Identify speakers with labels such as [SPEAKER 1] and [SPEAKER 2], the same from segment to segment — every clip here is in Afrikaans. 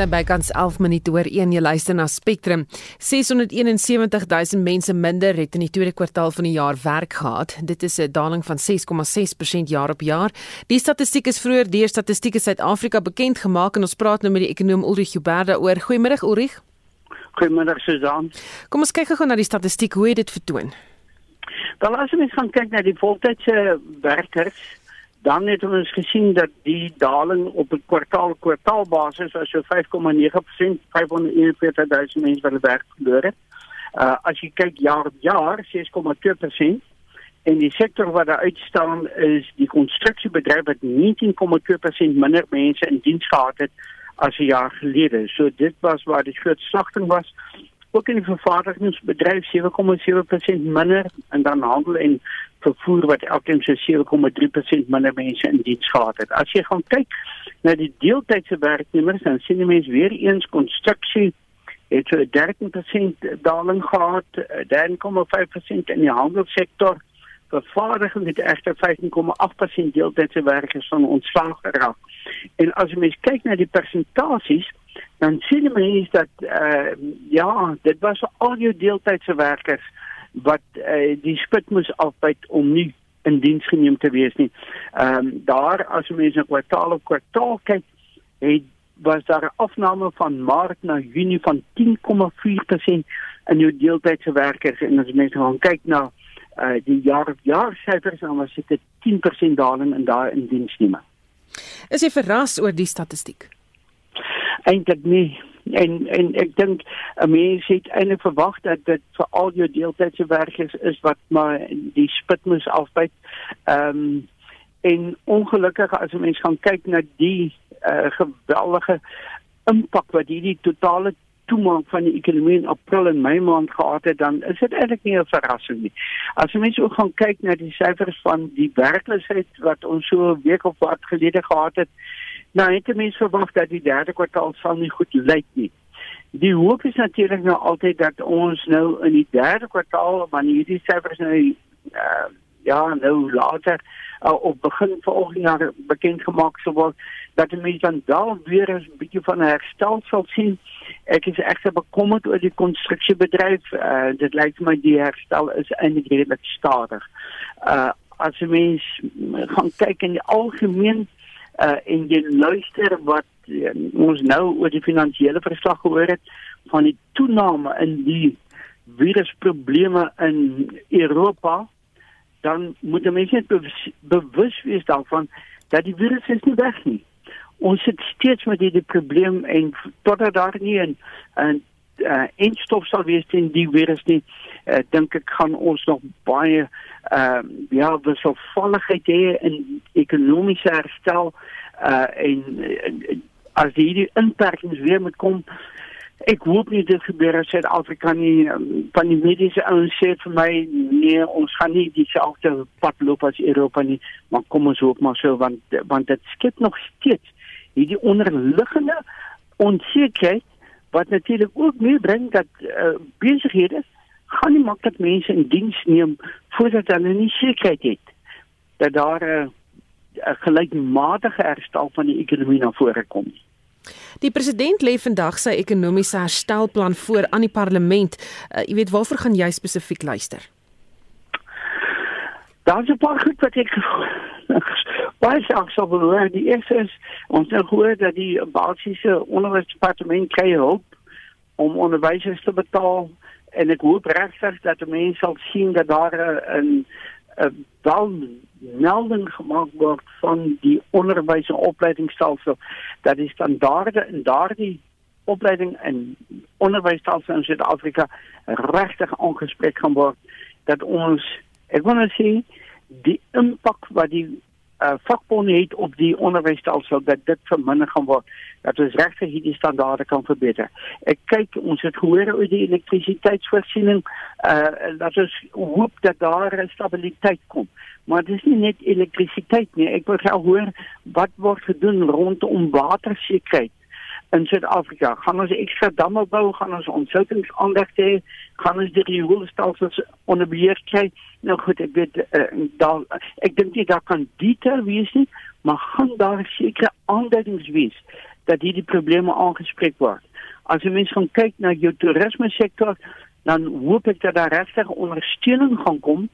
[SPEAKER 1] Sy bykans 11 minute oor 1 jy luister na Spectrum. 671000 mense minder het in die tweede kwartaal van die jaar werk gehad. Dit is 'n daling van 6,6% jaar op jaar. Die statistiek is vroeër deur Statistiek Suid-Afrika bekend gemaak en ons praat nou met die ekonom Ulrich Huberda oor. Goeiemôre Ulrich.
[SPEAKER 2] Goeiemôre Susan.
[SPEAKER 1] Kom ons kyk gou na die statistiek hoe dit vertoon.
[SPEAKER 2] Wel as ons gaan kyk na die voltydse werkers dan het ons gesien dat die daling op 'n kwartaal kwartaal basis was so 5,9% 541000 mense wat werk verloor het. Uh as jy kyk jaar op jaar 6,2% en die sektor wat daar uitstaan is die konstruksiebedryf wat 19,2% minder mense in diens gehad het as 'n jaar gelede. So dit was waar die groot slagting was ook in die vervaardigingsbedryf 7,7% minder en dan handel en vervoer wat elkeen so 7,3% minder mense in diens gehad het. As jy gaan kyk na die deeltydse werknemers dan sien jy mense weer eens konstruksie het so 13% daling gehad, 10,5% in die handelssektor vervaardiging het egter 15,8% deeltydse werkers van ontslag geraak. En as jy mens kyk na die persentasies, dan sien jy mens dat uh, ja, dit was al jou deeltydse werkers wat uh, die spit moes afbyt om nie in diens geneem te wees nie. Ehm um, daar as jy mens na kwartaal op kwartaal kyk, het was daar 'n afname van Maart na Junie van 10,4% in jou deeltydse werkers en as jy mens gaan kyk na uh, die jaar jaar syfers dan was dit 10% daling in daai indiensneme.
[SPEAKER 1] Is jy verras oor die statistiek?
[SPEAKER 2] Eintlik nie. En en ek dink 'n mens het eintlik verwag dat dit vir al jou deeltydse werkers is wat maar die spit moes afbyt. Ehm um, en ongelukkig as 'n mens gaan kyk na die uh, geweldige impak wat hierdie totale toemaak van die ekonomie in April en Mei maand gehad het, dan is dit eintlik nie 'n verrassing nie. As mense ook gaan kyk na die syfers van die werkloosheid wat ons so 'n week of wat gelede gehad het, nou het mense verwag dat die derde kwartaal sal nie goed lyk nie. Die hoop is natuurlik nou altyd dat ons nou in die derde kwartaal wanneer hierdie syfers nou uh, ja, nou later uh, op begin volgende jaar bekend gemaak sou word dat die mense dan dalk weer 'n bietjie van herstel sal sien. Ek is egter bekommerd oor die konstruksiebedryf. Uh, dit lyk my die herstel is eintlik redelik stadig. Uh as jy mens gaan kyk in die algemeen uh en jy luister wat uh, ons nou oor die finansiële verslag gehoor het van die toename in die virusprobleme in Europa dan moet mense bewus, bewus wees daarvan dat die virus is nie weg nie. Ons sit steeds met hierdie probleem en totdat daar nie 'n uh, instof sal wees teen die virus nie, uh, dink ek gaan ons nog baie uh, ja, wisselvalligheid hê in ekonomiese herstel uh, en uh, as hierdie inperkings weer moet kom Ek hoop nie dit gebeur in Suid-Afrika nie. Ehm, van die mediese ouens sê vir my nee, ons gaan nie dieselfde pad loop as Europa nie, maar kom ons hoop maar so want want dit skep nog steeds hierdie onderliggende onsekerheid wat natuurlik ook meebring dat uh, besighede gaan nie maklik mense in diens neem voordat hulle nie sekerheid het dat daar 'n uh, gelykmatige herstel van die ekonomie na vore kom.
[SPEAKER 1] Die president lê vandag sy ekonomiese herstelplan voor aan die parlement. Uh, jy weet waarvoor gaan jy spesifiek luister?
[SPEAKER 2] Daar's 'n paar goed wat ek baie saks op wil die eerste is ons het gehoor dat die basiese onderwysdepartement kry hulp om onderwysers te betaal en ek hoop regtig dat mense sal sien dat daar 'n dan melding gemaak word van die onderwys en opleidingsstelsel dat die standaarde in daardie opleiding en onderwysstelsel in Suid-Afrika regtig aangespreek gaan word. Dat ons ek wil net sê die impak wat die uh, vakbonde het op die onderwysstelsel dat dit verminder gaan word dat ons regtig hierdie standaarde kan verbeter. Ek kyk ons het gehoor oor die elektrisiteitsvoorsiening uh dat ons hoop dat daar 'n stabiliteit kom. Maar dit is nie net elektrisiteit nie. Ek wil graag hoor wat word gedoen rondom watersekerheid in Suid-Afrika. Gaan ons ekstra damme bou, gaan ons ontsoutingsaanlegte hê, gaan ons die rioolstelsels onder beheer kry. Nou goed, ek weet uh, daar ek dink nie daar kan detail wees nie, maar gaan daar seker aanduidings wees dat hierdie probleme aangespreek word. As jy mens gaan kyk na jou toerisme sektor, dan hoop ek dat daar regtig ondersteuning gaan kom.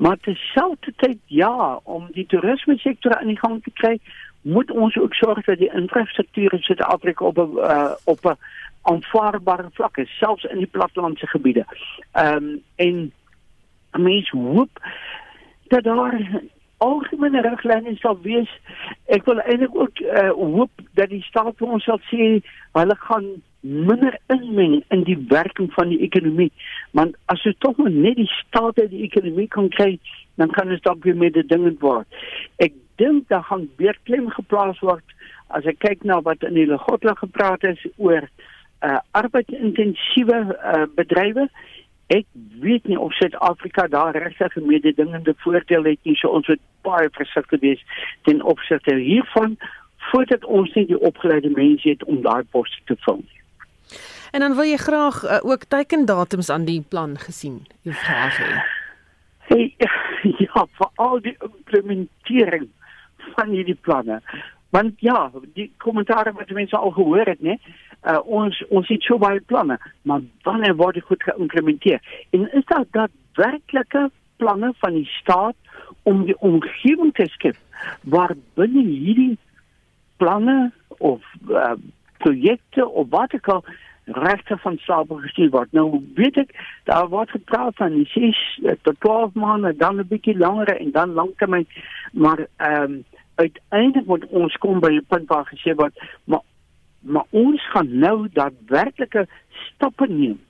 [SPEAKER 2] Maar terselfdertyd ja, om die toerisme sektor aan die gang te kry, moet ons ook sorg dat die infrastruktuur in Suid-Afrika op 'n uh, op 'n aanvaarbare vlak is, selfs in die plattelandse gebiede. Ehm um, en mense hoop dat daar algemene riglyne sal wees. Ek wil eintlik ook uh, hoop dat die staat vir ons sal sê hulle gaan minder inmeng in die werking van die ekonomie. Want as jy tog net die staat uit die ekonomie kan kry, dan kan dalk weer met die dinge word. Ek dink daar gaan weer klem geplaas word as ek kyk na wat in die Legotla gepraat is oor uh arbeidintensiewe uh bedrywe. Ek weet nie of Suid-Afrika daar regtig 'n mededingende voordeel het nie, so ons moet baie versigtig wees ten opsigte hiervan voordat ons nie die opgeleide mense het om daai poste te vul nie.
[SPEAKER 1] En dan wil jy graag uh, ook teikendatums aan die plan gesien. Jy vraag hê.
[SPEAKER 2] Hey, ja, vir al die implementering van hierdie planne. Want ja, die kommentaare wat mense al gehoor het, né? Uh, ons ons het so baie planne, maar wanneer word dit goed geïmplementeer? En is daar daadwerklike planne van die staat om die omgewing te skep waar binne hierdie planne of uh, projekte of wat ook regte van stapel gestuur word. Nou weet ek daar word gepraat van 6 eh, tot 12 maande, dan 'n bietjie langer en dan lanktermyn, maar ehm um, uiteindelik moet ons kom by 'n punt waar gesê word, maar maar ons gaan nou daadwerklike stappe neem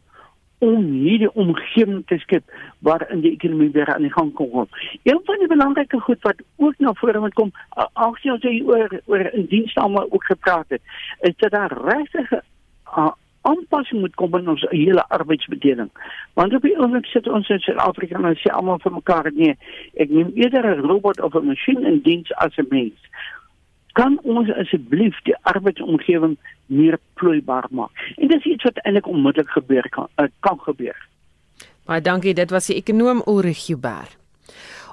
[SPEAKER 2] om hierdie omgewing te skep waarin die ekonomie weer aan die gang kom. Een van die belangrike goed wat ook na vore moet kom, as jy oor oor in diensname ook gepraat het, is dat daar regtig aanpassing moet kom in ons hele arbeidsbedeling. Want op die oomblik sit ons in Suid-Afrika en ons sê almal vir mekaar nee, ek neem eerder 'n robot of 'n masjien in diens as 'n mens. Kan ons asseblief die arbeidsomgewing meer plooibaar maak? En dis iets wat eintlik onmiddellik gebeur kan uh, kan gebeur.
[SPEAKER 1] Baie dankie, dit was die ekonom Ulrich Huber.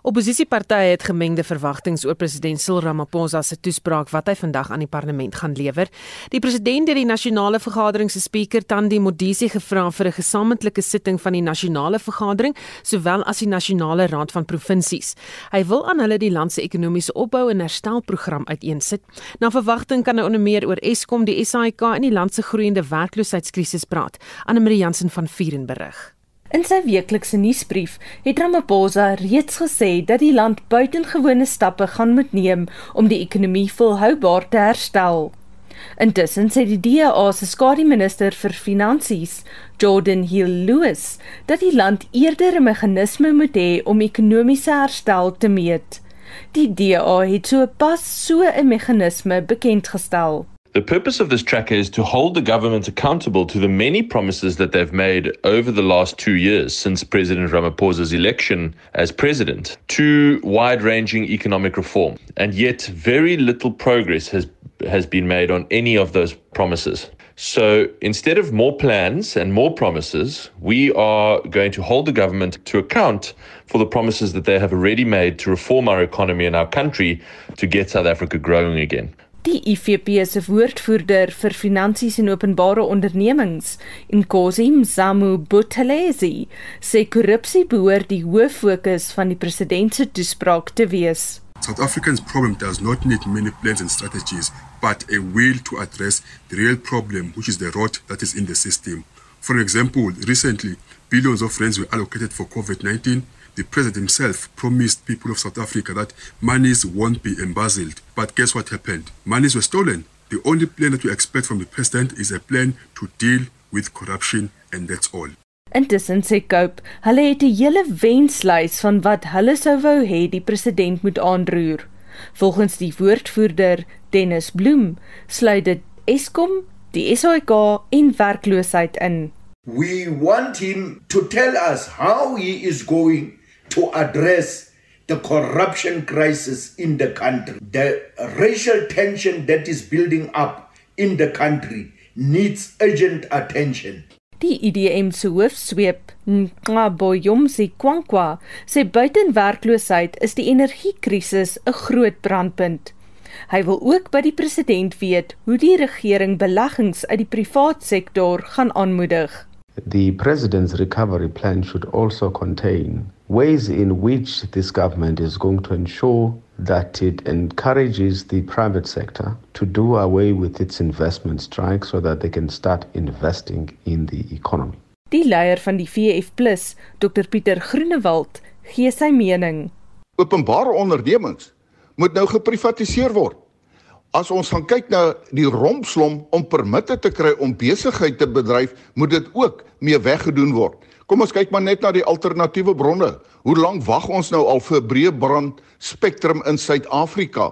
[SPEAKER 1] Opposisiepartye het gemengde verwagtinge oor president Cyril Ramaphosa se toespraak wat hy vandag aan die parlement gaan lewer. Die president het die nasionale vergadering se spreker Tandi Modise gevra vir 'n gesamentlike sitting van die nasionale vergadering sowel as die nasionale raad van provinsies. Hy wil aan hulle die land se ekonomiese opbou en herstelprogram uiteensit. Na verwagting kan hy onder meer oor Eskom, die SAIK en die land se groeiende werkloosheidskrisis praat. Anne Marie Jansen van Vuren berig.
[SPEAKER 3] In sy weeklikse nuusbrief het Ramaphosa reeds gesê dat die land buitengewone stappe gaan moet neem om die ekonomie volhoubaar te herstel. Intussen sê die DA se skademinister vir finansies, Jordan Hill Lewis, dat die land eerder 'n meganisme moet hê om ekonomiese herstel te meet. Die DA het so pas so 'n meganisme bekend gestel.
[SPEAKER 4] The purpose of this tracker is to hold the government accountable to the many promises that they've made over the last two years since President Ramaphosa's election as president to wide ranging economic reform. And yet, very little progress has, has been made on any of those promises. So instead of more plans and more promises, we are going to hold the government to account for the promises that they have already made to reform our economy and our country to get South Africa growing again.
[SPEAKER 3] Die IFP se woordvoerder vir finansies en openbare ondernemings, Nkosi Mzamu Buthelezi, sê korrupsie behoort die hoof fokus van die president se toespraak te wees.
[SPEAKER 5] South Africa's problem does not need many plans and strategies, but a will to address the real problem, which is the rot that is in the system. For example, recently, billions of rands were allocated for COVID-19 the president himself promised people of South Africa that monies won't be embezzled. But guess what happened? Monies were stolen. The only plan that we expect from the president is a plan to deal with corruption and that's all.
[SPEAKER 3] Intussen sê Cope, hulle het 'n hele wenslys van wat hulle sou wou hê die president moet aanroer. Volgens die woordvoerder Dennis Bloem sluit dit Eskom, die SAIK en werkloosheid in.
[SPEAKER 6] We want him to tell us how he is going to address the corruption crisis in the country. The racial tension that is building up in the country needs urgent attention.
[SPEAKER 3] Die IDM se hoofsweep, Nqaboyomsi Kwankwa, sê buitenwerkloosheid is die energiekrisis 'n groot brandpunt. Hy wil ook by die president weet hoe die regering beleggings uit die privaat sektor gaan aanmoedig.
[SPEAKER 7] The president's recovery plan should also contain ways in which this government is going to ensure that it encourages the private sector to do away with its investment strike so that they can start investing in the economy.
[SPEAKER 3] Die leier van die VF+, Dr Pieter Groenewald, gee sy mening.
[SPEAKER 8] Openbare ondernemings moet nou geprivatiseer word. As ons gaan kyk na die rompslom om permitte te kry om besigheid te bedryf, moet dit ook mee weggedoen word. Kom ons kyk maar net na die alternatiewe bronne. Hoe lank wag ons nou al vir breëbrand spektrum in Suid-Afrika?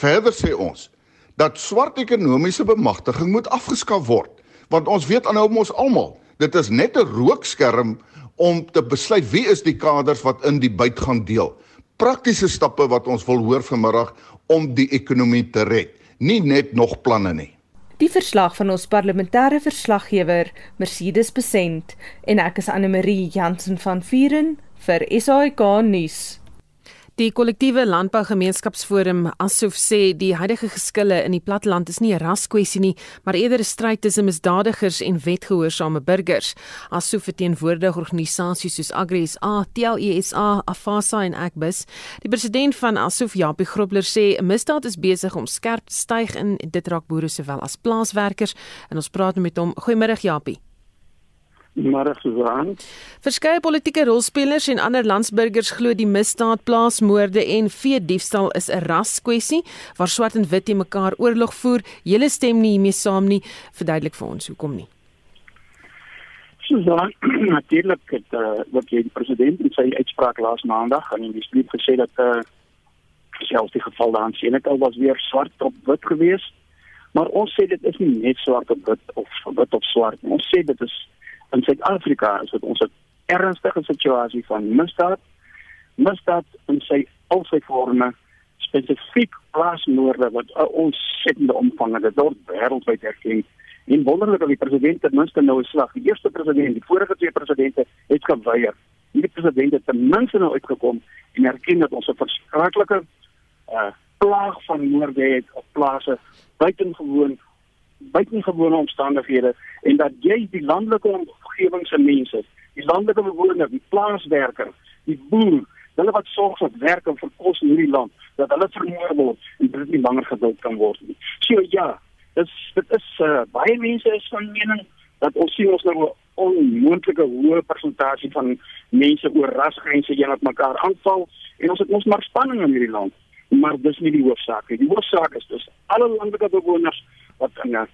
[SPEAKER 8] Verder sê ons dat swart ekonomiese bemagtiging moet afgeskaf word, want ons weet aanhou ons almal, dit is net 'n rookskerm om te besluit wie is die kaders wat in die byt gaan deel. Praktiese stappe wat ons wil hoor vanmiddag om die ekonomie te red, nie net nog planne nie.
[SPEAKER 3] Die verslag van ons parlementêre verslaggewer, Mercedes Besent, en ek is Anne Marie Jansen van Vuren vir SAK nuus.
[SPEAKER 1] Die kollektiewe landbougemeenskapsforum asof sê die huidige geskille in die platteland is nie 'n raskwessie nie, maar eerder 'n stryd tussen misdadigers en wetgehoorsame burgers. Asof verteenwoordig organisasies soos AgriSA, TLESA, Afasa en Agbus. Die president van Asof, Japie Grobler sê misdaad is besig om skerp te styg in dit raak boere sowel as plaaswerkers en ons praat met hom. Goeiemôre Japie.
[SPEAKER 9] Môre Susan.
[SPEAKER 1] Verskeie politieke rolspelers en ander landsburgers glo die misdaad, plaasmoorde en vee diefstal is 'n raskwessie waar swart en wit te mekaar oorlog voer. Julle stem nie hiermee saam nie. Verduidelik vir ons hoekom nie.
[SPEAKER 9] Susan, natuurlik het uh, wat die president in sy uitspraak laas maandag aan die spreek gesê dat uh, selfs die geval daar in Senekal was weer swart op wit geweest. Maar ons sê dit is nie net swart op wit of wit op swart nie. Ons sê dit is in Suid-Afrika is dit ons 'n ernstige situasie van misdaad. Misdaad in sy al sy forme, spesifiek plaasmoorde wat ons sittende omvang het, dit word wêreldwyd erken. En wonderlik dat die president ten minste nou 'n slag, die eerste president, die vorige twee presidente het geweier. Hierdie president het ten minste nou uitgekom en erken dat ons 'n verskriklike uh plaag van moorde het op plase buitengewoon buitengewone omstandighede en dat jy die landelike omgewing se mense, die landelike bewoners, die plaaswerker, die boer, hulle wat sorg vir werk en vir kos in hierdie land, dat hulle vermoor word en dit nie langer geduld kan word nie. So ja, dit dit is uh, baie mense is van mening dat ons sien ons nou 'n onmoontlike hoë persentasie van mense oor rasgrense een wat mekaar aanval en ons het ons maar spanning in hierdie land maar dis nie die hoofsaak nie. Die hoofsaak is dus alle landelike bewoners wat in 'n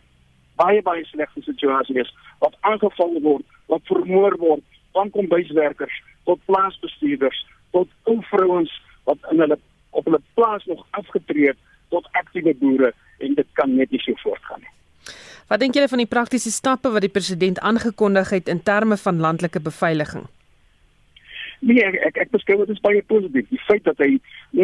[SPEAKER 9] baie baie slegte situasie is, wat aangeval word, wat vermoor word, van kombuiswerkers tot plaasbestuurders, tot ou vrouens wat in hulle op hulle plaas nog afgetree het tot aktiewe boere en dit kan net nie so voortgaan nie.
[SPEAKER 1] Wat dink julle van die praktiese stappe wat die president aangekondig het in terme van landelike beveiliging?
[SPEAKER 9] Nee, ek ek, ek beskou dit as baie positief. Die feit dat hy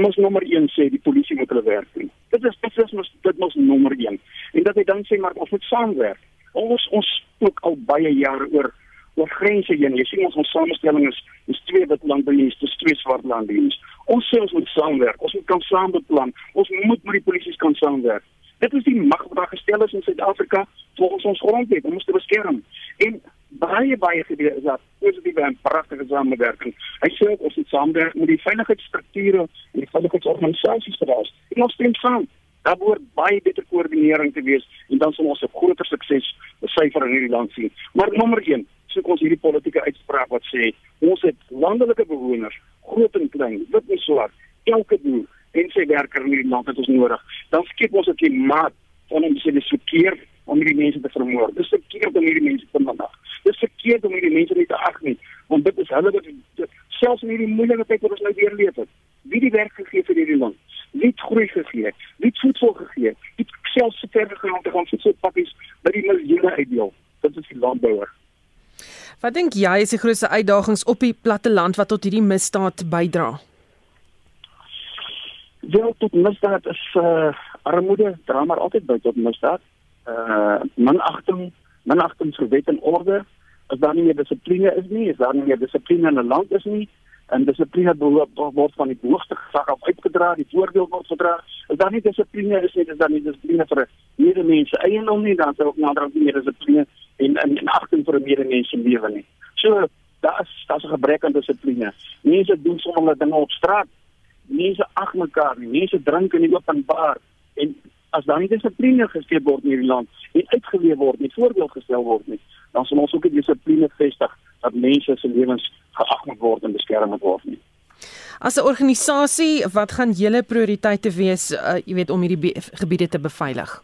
[SPEAKER 9] mos nommer 1 sê die polisie moet hulle werk doen. Dit is dit is mos dit mos nommer 1. En dat hy dan sê maar ons moet saamwerk. Ons ons ook al baie jare oor oor grense heen. Jy sien ons ons samestelling is is twee wit landdiens, dis twee swart landdiens. Ons sê ons moet saamwerk. Ons moet kan saam beplan. Ons moet met die polisie kan saamwerk. Dit is die mag wat daar gestel is in Suid-Afrika volgens ons grondwet om ons te beskerm. En baie baie gebeur is dat positiewe en pragtige samewerking. Hy sê ons moet saamwerk met die veiligheidsstrukture en die veiligheidsorganisasies geraas. En ons stem saam. Daar behoort baie beter koördinering te wees en dan sal ons 'n groter sukses besyfer in hierdie land sien. Maar nommer 1, soek ons hierdie politieke uitspraak wat sê ons het landelike bewoners, groot en klein, wit en swart, elke boer en sy werker in hierdie land het ons nodig. Dan skep ons 'n klimaat van om se verkeer om hierdie mense te vermoor. Dis verkeerd om hierdie mense te mandag. Dis verkeerd om hierdie mense nie te ag nie, want dit is hulle wat selfs in hierdie moeilike tyd wat ons nou weer leef het. Wie die werk gegee vir hierdie land? Wie het groei gegee? Wie het voedsel gegee? Wie het selfs verder gegaan te gaan voedselpakkies by die miljoene uitdeel? Dit is die landbouer.
[SPEAKER 1] Wat dink jy is die grootste uitdagings op die platte land wat tot hierdie misdaad bydra?
[SPEAKER 9] Wel tot misdaad is uh armoede dra maar altyd by tot misdaad. Uh minagting, minagting vir wet en orde. As daar nie meer dissipline is nie, is daar nie meer dissipline in 'n land is nie, en dissipline behoort word van die hoogste gesag af uitgedra, die voorbeeld word gedra. As daar nie dissipline is nie, is daar nie dissipline vir medemense eiendom nie, dan sou ook nader aan meer dissipline en en, agting vir medemense lewe nie. So daar is daar's 'n gebrek aan dissipline. Mense doen sommige dinge op straat. Mense ag mekaar nie. Mense drink in die openbaar en as daar nie dissipline geskep word in hierdie land en uitgeleef word, nie voorbeeld gestel word nie, dan sal ons ook die dissipline vestig dat mense se lewens geag moet word en beskerm moet word nie.
[SPEAKER 1] As 'n organisasie, wat gaan julle prioriteite wees, uh, jy weet om hierdie gebiede te beveilig?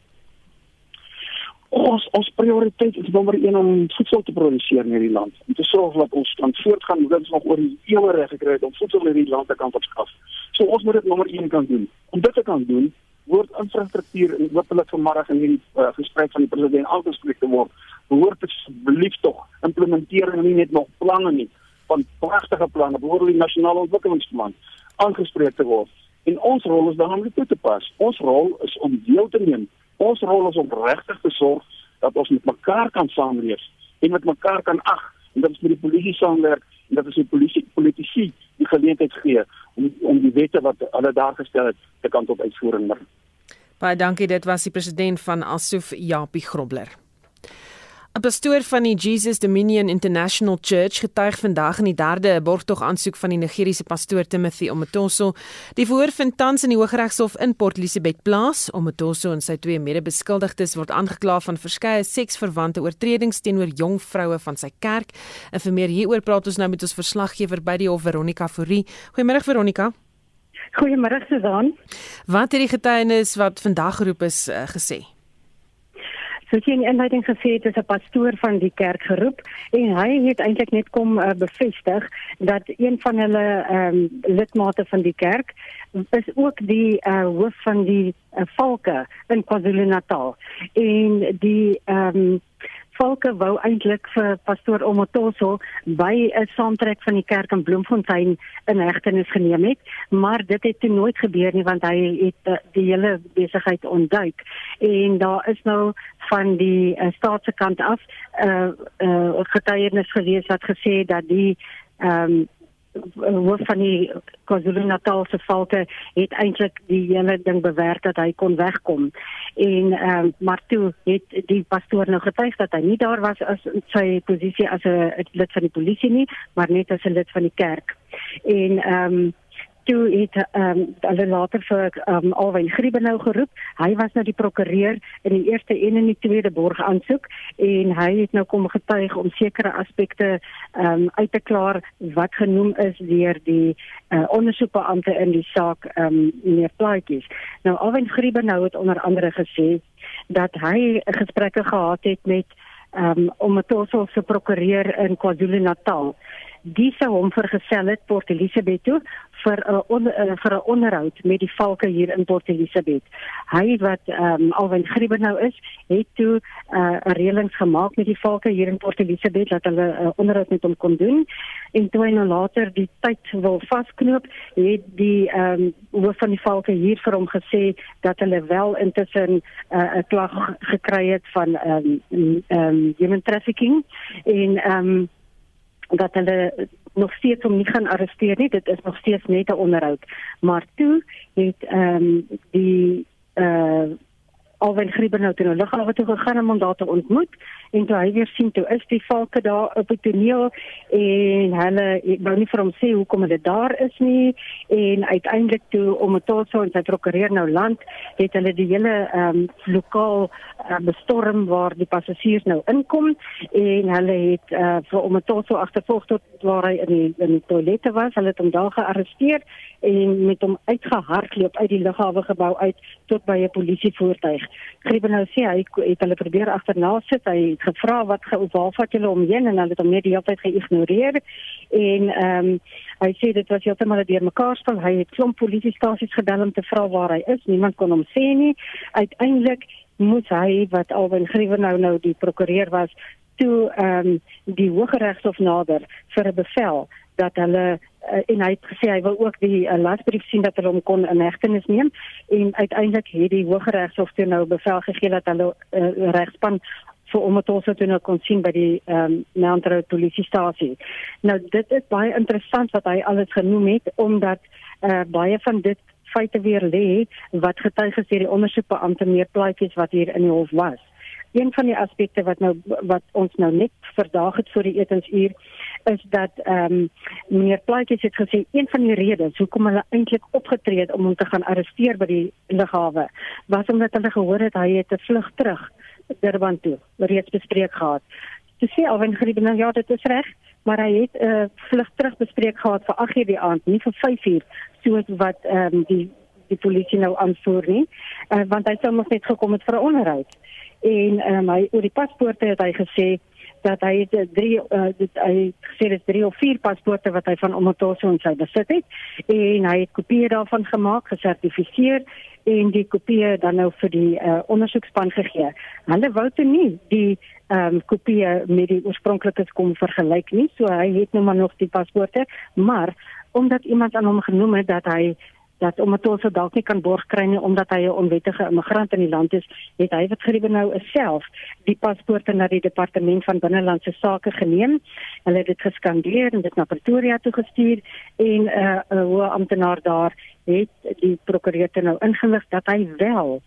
[SPEAKER 9] Ons ons prioriteit is nommer 1 om voedsel te produseer in hierdie land. Om te sorg dat ons kan voortgaan met ons nog oor die eeue reg gekry het om voedsel in hierdie land te kan verskaf. So ons moet dit nommer 1 kan doen. Om dit te kan doen, word infrastruktuur en hopelik vanmiddag in hierdie uh, gesprek van die president aangespreek te word behoort asseblief tog implementering nie net nog planne nie van pragtige planne behoort die nasionale ontwikkelingsplan aangespreek te word en ons rol is dan om dit toe te pas ons rol is om deel te neem ons rol is om regtig te sorg dat ons met mekaar kan saamleef en met mekaar kan ag en dat ons met die polisie saamwerk en dat ons die polisie politici die geleentheid gee om om die wette wat hulle daar gestel het te kan tot uitvoering bring.
[SPEAKER 1] Baie dankie, dit was die president van Asof Japie Grobler. 'n Pastoor van die Jesus Dominion International Church getuig vandag in die derde borgtog aansoek van die Nigeriese pastoor Timothy Omotoso. Die verhoor vind tans in die Hooggeregshof in Port Elizabeth plaas. Omotoso en sy twee mede-beskuldigdes word aangekla van verskeie seksverwante oortredings teenoor jong vroue van sy kerk. En vir meer hieroor praat ons nou met ons verslaggewer by die hof Veronica Fourie. Goeiemôre Veronica.
[SPEAKER 10] Goeiemôre Susan.
[SPEAKER 1] Wat het die getuienis wat vandag geroep is uh, gesê?
[SPEAKER 10] So sien in inleiding gesê het is 'n pastoor van die kerk geroep en hy het eintlik net kom uh, bevestig dat een van hulle ehm um, lidmate van die kerk is ook die uh, hoof van die uh, valke in KwaZulu-Natal. En die ehm um, Volke wou eintlik vir pastoor Omotoso by 'n saamtrek van die kerk in Bloemfontein in hegtenis geneem het, maar dit het toe nooit gebeur nie want hy het uh, die hele besigheid ontduik. En daar is nou van die uh, staatskant af 'n uh, uh, getuienis gelees wat gesê dat die ehm um, hoof van die KwaZulu-Natal se valke het eintlik die hele ding bewerk dat hy kon wegkom. En ehm um, maar toe het die pastoor nou getuig dat hy nie daar was as sy posisie as 'n lid van die polisie nie, maar net as 'n lid van die kerk. En ehm um, toe het ehm um, hulle later vir ehm um, Alwyn Griebenhou geroep. Hy was nou die prokureur in die eerste en in die tweede borg aansoek en hy het nou kom getuig om sekere aspekte ehm um, uit te klaar wat genoem is deur die uh, ondersoekbeampte in die saak ehm um, meneer Plaatjies. Nou Alwyn Griebenhou het onder andere gesê dat hy gesprekke gehad het met ehm um, om 'n tosse se prokureur in KwaZulu-Natal die sou hom vergesel het Port Elizabeth toe vir 'n on, uh, vir 'n onderhoud met die valke hier in Port Elizabeth. Hy wat ehm um, Alwyn Grieber nou is, het toe eh, 'n uh, reëlings gemaak met die valke hier in Port Elizabeth dat hulle 'n uh, onderhoud met hom kon doen. En toe hy nou later die tyd wil vasknoop, het die ehm um, hoof van die valke hier vir hom gesê dat hulle wel intussen eh, 'n uh, klag gekry het van ehm um, ehm um, human trafficking en ehm um, dat hulle nog steeds hom nie gaan arresteer nie. Dit is nog steeds net 'n onderhoud. Maar toe het ehm um, die eh uh, Alwen Grieber nou toe lughawe toe gegaan om hom daar te ontmoet. En toe hy weer sien toe is die valke daar op die toneel en hulle ek wou nie vir hom sê hoekom hulle daar is nie. En uiteindelik toe om dit tot so en sy prokureur nou land het hulle die hele ehm um, lokaal uh, bestorm waar die passasiers nou inkom. En hulle het uh, vir om dit tot so agtervolg tot waar hy in die, in die toilette was. Hulle het hom daar gearresteer en met hom uitgehardloop uit die lughawe gebou uit tot by 'n polisievoertuig. Griebe nou sê hy het hulle probeer agterna sit. Hy het gevra wat waar vat julle hom heen en hulle het hom net die hele tyd geïgnoreer. En ehm um, hy sê dit was heeltemal deur mekaar spel. Hy het klomp polisiestasies gebel om te vra waar hy is. Niemand kon hom sê nie. Uiteindelik moes hy wat Alwyn Griebe nou nou die prokureur was toe ehm um, die Hooggeregshof nader vir 'n bevel dat hulle uh, en hy het gesê hy wil ook die uh, lasbrief sien dat hulle hom kon in hegtenis neem en uiteindelik het die Hooggeregshof toe nou bevel gegee dat hulle uh, regspan vir om dit ons toe nou kon sien by die um, Mount Road polisiestasie. Nou dit is baie interessant wat hy alles genoem het omdat eh uh, baie van dit feite weer lê wat getuig deur die ondersoekbeampte meer plaatjies wat hier in die hof was. Een van die aspekte wat nou wat ons nou net verdaag het voor die etensuur is dat ehm um, meneer Plaatjes het gesê een van die redes hoekom hulle eintlik opgetree het om hom te gaan arresteer by die lughawe was omdat hulle gehoor het hy het 'n vlug terug Durban toe reeds bespreek gehad. Toe sê Alwyn Griebe nou ja, dit is reg, maar hy het 'n uh, vlug terug bespreek gehad vir 8 uur die aand, nie vir 5 uur soos wat ehm um, die die polisie nou aanvoer nie. Uh, want hy sou mos net gekom het vir 'n onderhoud. En um, hy oor die paspoorte het hy gesê dat hy het eh, drie uh, dit hy sê dit is drie of vier paspoorte wat hy van Omotoso in sy besit het en hy het kopieë daarvan gemaak, gesertifiseer en die kopieë dan nou vir die uh, ondersoekspan gegee. Hulle wou toe nie die um, kopieë met die oorspronklikes kom vergelyk nie, so hy het nou maar nog die paspoorte, maar omdat iemand aan hom genoem het dat hy dat omdat ons dalk nie kan borg kry nie omdat hy 'n onwettige immigrant in die land is, het hy wat geriewe nou self die paspoorte na die departement van binnelandse sake geneem. Hulle het dit geskandeer en dit na Pretoria toe gestuur en 'n uh, hoë amptenaar daar het die prokureur nou ingelig dat hy wel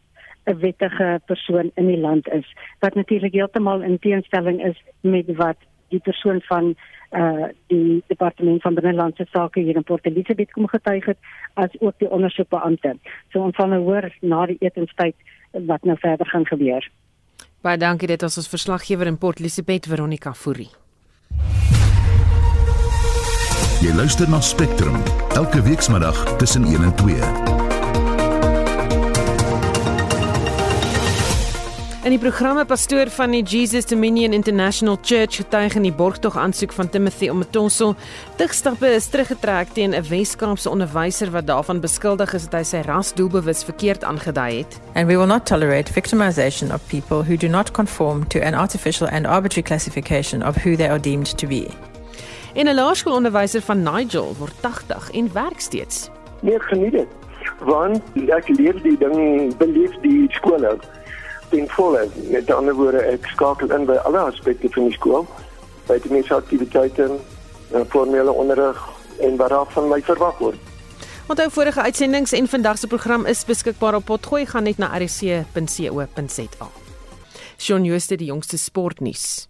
[SPEAKER 10] 'n wettige persoon in die land is wat natuurlik heeltemal in teenstelling is met wat die persoon van uh die departement van binnelandse sake hier in Port Elizabeth kom getuig het as ook die ondersoekbeampte. So ons gaan nou hoor na die etenstyd wat nou verder gaan gebeur.
[SPEAKER 1] Baie dankie dit was ons verslaggewer in Port Elizabeth Veronica Fourie.
[SPEAKER 11] Jy luister na Spectrum elke weekmiddag tussen 1 en 2.
[SPEAKER 1] In die programme pastoor van die Jesus Dominion International Church getuig in die borgtog aansoek van Timothy Omotonso, digstappe is teruggetrek teen 'n Wes-Kaapse onderwyser wat daarvan beskuldig is dat hy sy ras doelbewus verkeerd aangedui het.
[SPEAKER 12] And we will not tolerate victimization of people who do not conform to an artificial and arbitrary classification of who they are deemed to be.
[SPEAKER 1] En 'n laerskoolonderwyser van Nigel word 80 en werk steeds.
[SPEAKER 13] Nee, geniet dit. Want ek leer die ding, beleef die skool ten volle. Met ander woorde, ek skakel in by alle aspekte van die skool. By die mense aktiwiteite, en formele onderrig en wat daar van my verwag word.
[SPEAKER 1] Onthou vorige uitsendings en vandag se program is beskikbaar op potgooi gaan net na rc.co.za. Shaun Jooste die jongste sportnuus.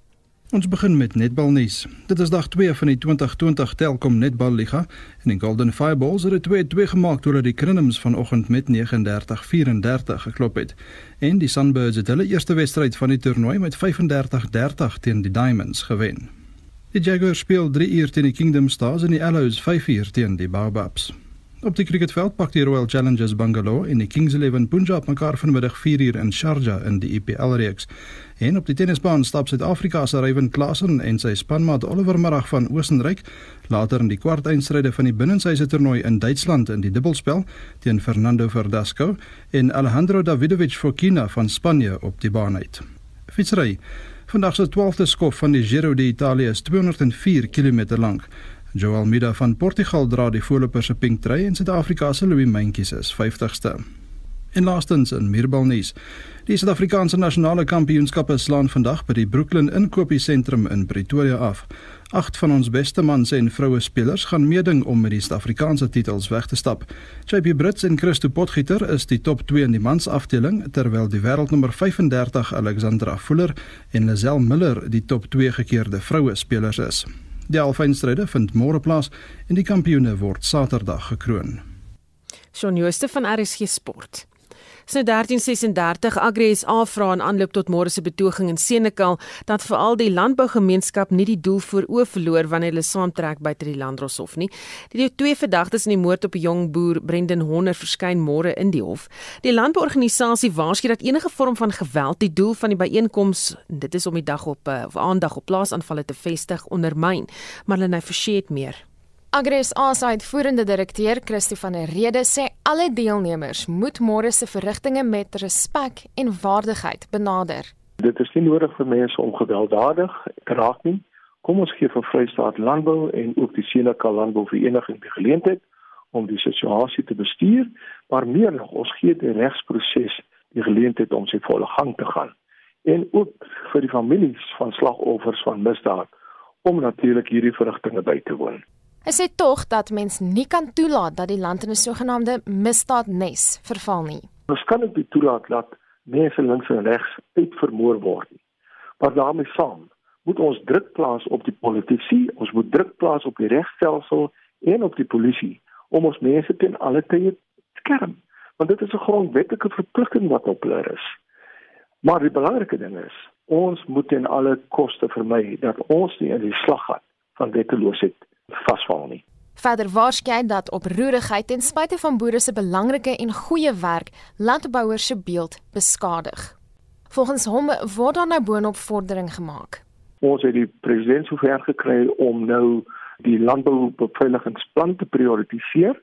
[SPEAKER 14] Ons begin met netbalnuus. Dit is dag 2 van die 2020 Telkom Netballiga en die Golden Fireballs het 2-2 gemaak toe hulle die Crinums vanoggend met 39-34 geklop het. En die Sunbirds het hulle eerste wedstryd van die toernooi met 35-30 teen die Diamonds gewen. Die Jaguars speel 3 uur teen die Kingdom Stars en die Arrows 5 uur teen die Baobabs. Op die cricketveld pak die Royal Challengers Bangalore en die Kings 11 Punjab mekaar vanmiddag 4 uur in Sharjah in die IPL reeks. En op die tennisbaan stap Suid-Afrika se Ryan Klassen en sy spanmaat Oliver Marag van Oostenryk later in die kwartfinale van die binnenshuise toernooi in Duitsland in die dubbelspel teen Fernando Verdasco en Alejandro Davidovich Fokina van Spanje op die baan uit. Fietsry. Vandag se 12de skof van die Giro d'Italia is 204 km lank. Joao Almeida van Portugal dra die voorloper se pink trui en Suid-Afrika se Louis Mentjes is 50ste. En laastens in Mirbalnuus. Die Suid-Afrikaanse nasionale kampioenskappe slaan vandag by die Brooklyn Inkopiesentrum in Pretoria af. Agt van ons beste mans en vroue spelers gaan meeding om met die Suid-Afrikaanse titels weg te stap. JP Brits en Christo Potgieter is die top 2 in die mansafdeling terwyl die wêreldnommer 35 Alexandra Fuller en Lazelle Miller die top 2 gekeerde vroue spelers is. Die alfynstryde vind môre plaas en die kampioene word Saterdag gekroon.
[SPEAKER 1] Shaun Jooste van RSG Sport. Sy 1336 Agri SA vra in aanloop tot môre se betoging in Senekal dat veral die landbougemeenskap nie die doel voor oë verloor wanneer hulle saamtrek buite die landdroshof nie. Die twee verdagtes in die moord op 'n jong boer, Brendan Honder, verskyn môre in die hof. Die landbouorganisasie waarsku dat enige vorm van geweld die doel van die byeenkoms, dit is om die dag op eh, of aandag op plaasaanvalle te vestig, ondermyn. Hulle nou verseet meer.
[SPEAKER 15] Agres ASA uitvoerende direkteur Christo van der Rede sê alle deelnemers moet môre se verrigtinge met respek en waardigheid benader.
[SPEAKER 13] Dit is nie nodig vir mense om gewelddadig te raak nie. Kom ons gee vir Vrystaat Landbou en ook die Senekal Landbou Vereniging die geleentheid om die situasie te bestuur, maar meer nog, ons gee die regsproses die geleentheid om sy volle gang te gaan.
[SPEAKER 16] en ook vir die families van slagoffers van misdaad om natuurlik hierdie verrigtinge by te woon.
[SPEAKER 15] Hy sê tog dat mens nie kan toelaat dat die land in 'n sogenaamde misdaadnes verval nie.
[SPEAKER 16] Ons kan nie toelaat dat mense links en regs uitvermoor word nie. Maar daarmee saam moet ons druk plaas op die politici, ons moet druk plaas op die regstelsel en op die polisie om ons mense teen alle tye skerm. Want dit is 'n grondwetlike verpligting wat op hulle is. Maar die belangrike ding is, ons moet teen alle koste vermy dat ons nie in die slaggat van wetteloosheid vasval nie.
[SPEAKER 15] Verder waarskyn dat oproerigheid ten spyte van boere se belangrike en goeie werk landbouers se beeld beskadig. Volgens hom word daar nou boonop vordering gemaak.
[SPEAKER 16] Ons het die president sover gekry om nou die landboubeveiligingsplan te prioritiseer.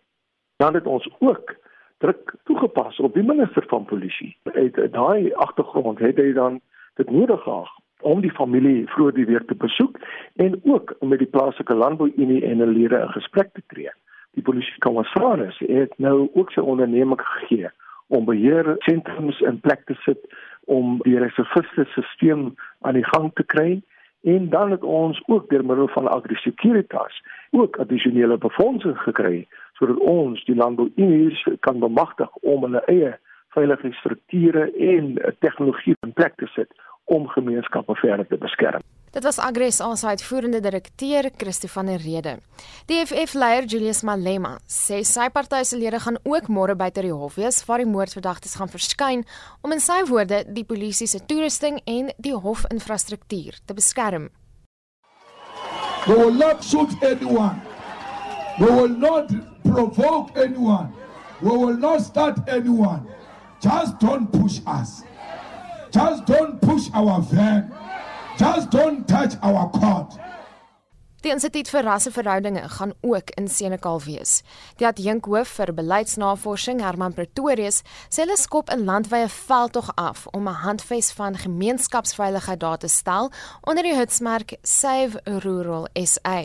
[SPEAKER 16] Dan het ons ook druk toegepas op die minister van polisie. Uit daai agtergrond het hy dan dit nodig gehad om die familie vroeër die week te besoek en ook om met die plaaslike landbouunie en hulle lede in gesprek te tree. Die polisiekommissaris het nou ook sy onderneming gegee om beheer sentrums in plek te sit om die reserviste stelsel aan die gang te kry en dan het ons ook deur middel van AgriSecuritas ook addisionele befondsing gekry sodat ons die landbouunies kan bemagtig om hulle eie veiligheidsstrukture en tegnologie in plek te sit om gemeenskappe verder te beskerm.
[SPEAKER 15] Dit was Agres as uitvoerende direkteur Christo van der Rede. Die FF leier Julius Malema sê sy party se lede gaan ook môre by ter die hof wees waar die moordverdagtes gaan verskyn om in sy woorde die polisie se toerusting en die hofinfrastruktuur te beskerm.
[SPEAKER 17] We will not shoot anyone. We will not provoke anyone. We will not start anyone. Just don't push us. Just don't push our van. Just don't touch our court.
[SPEAKER 15] Die Instituut vir Rasseverhoudinge gaan ook in Senekal wees. Die adjunkhoof vir beleidsnavorsing, Herman Pretorius, sê hulle skop 'n landwyse veldtog af om 'n handves van gemeenskapsveiligheid daar te stel onder die hitsmerk Save Rural SA.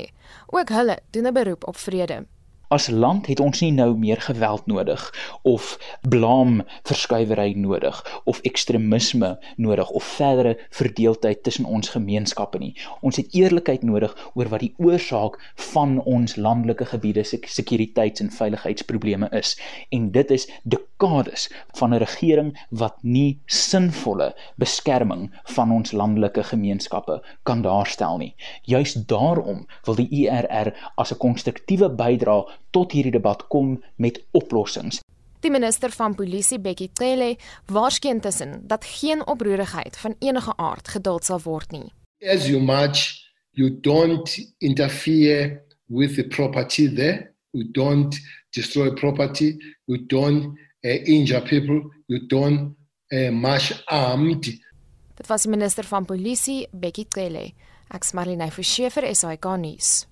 [SPEAKER 15] Ook hulle doen 'n beroep op vrede
[SPEAKER 18] as land het ons nie nou meer geweld nodig of blame verskuiwery nodig of ekstremisme nodig of verdere verdeeldheid tussen ons gemeenskappe nie. Ons het eerlikheid nodig oor wat die oorsaak van ons landelike gebiede se sekuriteits- en veiligheidsprobleme is en dit is dekades van 'n regering wat nie sinvolle beskerming van ons landelike gemeenskappe kan daarstel nie. Juist daarom wil die IRR as 'n konstruktiewe bydrae tot hierdie debat kom met oplossings.
[SPEAKER 15] Die minister van polisie Bekkie Cele waarskyn tussen dat geen oproerigheid van enige aard geduld sal word nie.
[SPEAKER 19] As you march, you don't interfere with the property there. You don't destroy property. You don't uh, injure people. You don't uh, march armed.
[SPEAKER 15] Dit was die minister van polisie Bekkie Cele. Ek's Marlene Forsiefer, SAK nuus.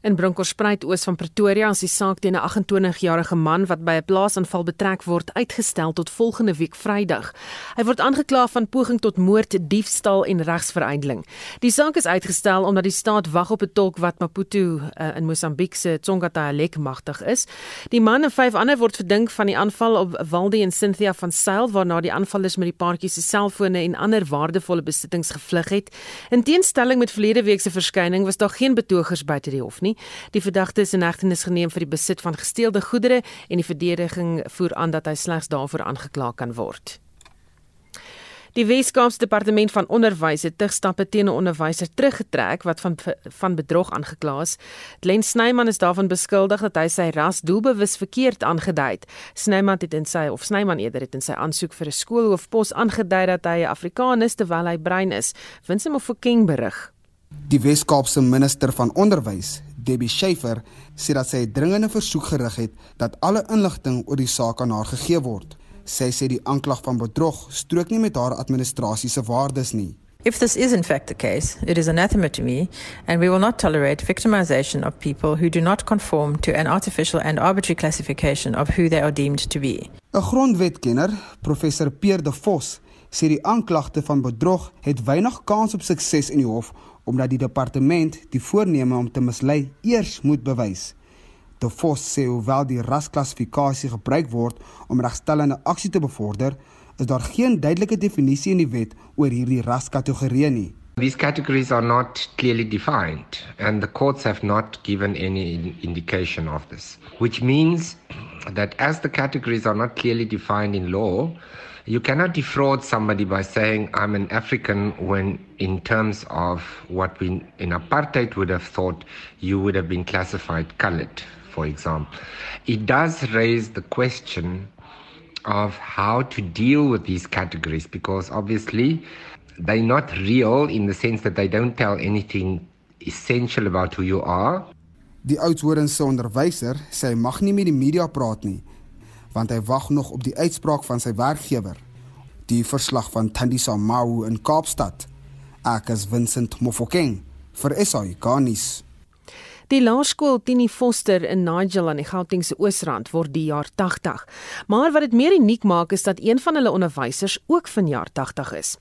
[SPEAKER 1] In Bronkhorstspruit oos van Pretoria is die saak teen 'n 28-jarige man wat by 'n plaasaanval betrek word uitgestel tot volgende week Vrydag. Hy word aangekla van poging tot moord, diefstal en regsveruideling. Die saak is uitgestel omdat die staat wag op 'n tolk wat Maputo uh, in Mosambiek se Tsonga dialek magtig is. Die man en vyf ander word verdink van die aanval op Waldi en Cynthia van Sail waarna die aanvallers met die paartjies se selfone en ander waardevolle besittings gevlug het. In teenstelling met verlede week se verskyning was daar geen betogers buite die hof nie. Die verdagte is in hegtenis geneem vir die besit van gesteelde goedere en die verdediging voer aan dat hy slegs daarvoor aangekla kan word. Die Weskaapse Departement van Onderwys het terugstappe teen 'n onderwyser teruggetrek wat van van bedrog aangekla is. Glen Snyman is daarvan beskuldig dat hy sy ras doelbewus verkeerd aangedui het. Snyman het in sy of Snyman eerder het in sy aansoek vir 'n skoolhoofpos aangedui dat hy 'n Afrikaner is terwyl hy bruin is. Winsem of King berig.
[SPEAKER 20] Die Weskaapse minister van Onderwys, Debbie Schiefer, sê dat sy 'n dringende versoek gerig het dat alle inligting oor die saak aan haar gegee word. Sy sê die aanklag van bedrog strook nie met haar administrasie se waardes nie.
[SPEAKER 12] If this is in fact the case, it is anathema to me, and we will not tolerate victimization of people who do not conform to an artificial and arbitrary classification of who they are deemed to be.
[SPEAKER 20] 'n Grondwetkenner, professor Pierre De Vos, sê die aanklagte van bedrog het weinig kans op sukses in die hof omdat die departement die voorneme om te mislei eers moet bewys. De Vos sê hoewel die rasklassifikasie gebruik word om regstellende aksie te bevorder, is daar geen duidelike definisie in die wet oor hierdie raskategorieë nie.
[SPEAKER 21] These categories are not clearly defined, and the courts have not given any indication of this, which means that as the categories are not clearly defined in law, you cannot defraud somebody by saying, I'm an African, when in terms of what we in apartheid would have thought, you would have been classified colored, for example. It does raise the question of how to deal with these categories because obviously they're not real in the sense that they don't tell anything essential about who you are.
[SPEAKER 20] Die oudhoornse onderwyser sê hy mag nie met die media praat nie want hy wag nog op die uitspraak van sy werkgewer. Die verslag van Thandisa Mau in Kaapstad. Ek is Vincent Mofokeng vir SAI Garnis.
[SPEAKER 1] Die laerskool Tini Foster in Nigel aan die Gautengse Oosrand word die jaar 80. Maar wat dit meer uniek maak is dat een van hulle onderwysers ook van jaar 80 is.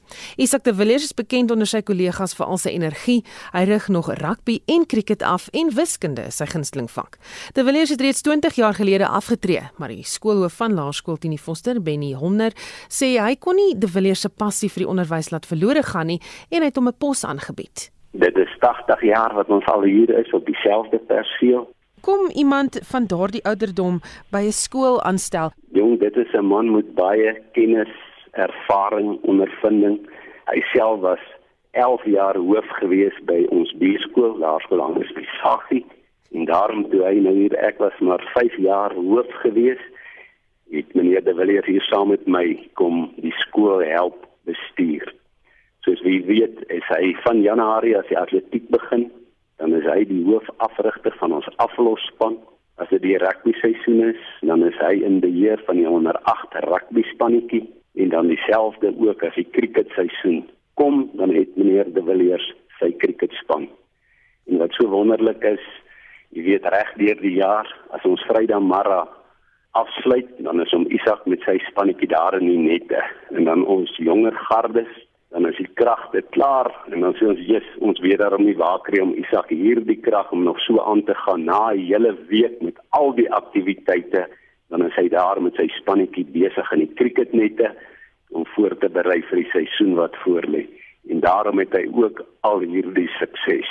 [SPEAKER 1] Isak de Villiers is bekend onder sy kollegas vir al sy energie. Hy rig nog rugby en cricket af en wiskunde is sy gunsteling vak. De Villiers het reeds 20 jaar gelede afgetree, maar die skoolhoof van laerskool Tini Foster, Benny Homner, sê hy kon nie de Villiers se passie vir die onderwys laat verlore gaan nie en hy het hom 'n pos aangebied.
[SPEAKER 22] Dit is 80 jaar wat ons al hier is op dieselfde perseel.
[SPEAKER 1] Kom iemand van daardie ouderdom by 'n skool aanstel?
[SPEAKER 22] Jong, dit is 'n man met baie kennis, ervaring, ondervinding. Hy self was 11 jaar hoof gewees by ons B-skool, Laerskool Anders Bisagie. En daarom toe hy nou hier ek was maar 5 jaar hoof gewees. Het meneer De Villiers hier saam met my kom die skool help bestuur. Soos wie weet, is hy van Januarie as die atletiek begin, dan is hy die hoofafrigter van ons aflosspan. As dit die rugby seisoen is, dan is hy in beheer van die onder 8 rugby spannetjie en dan dieselfde ook as die cricket seisoen kom, dan het meneer De Villiers sy cricketspan. En wat so wonderlik is, jy weet reg deur die jaar as ons Vrydag Mara afsluit, dan is hom Isak met sy spannetjie daar in die nette en dan ons jonger gardes dan is die kragte klaar en dan sê ons yes, ons weet daarom nie waar kry om Isak hierdie krag om nog so aan te gaan na 'n hele week met al die aktiwiteite dan is hy daar met sy spannetjie besig in die cricketnette om voor te berei vir die seisoen wat voorlê. En daarom het hy ook al hierdie sukses.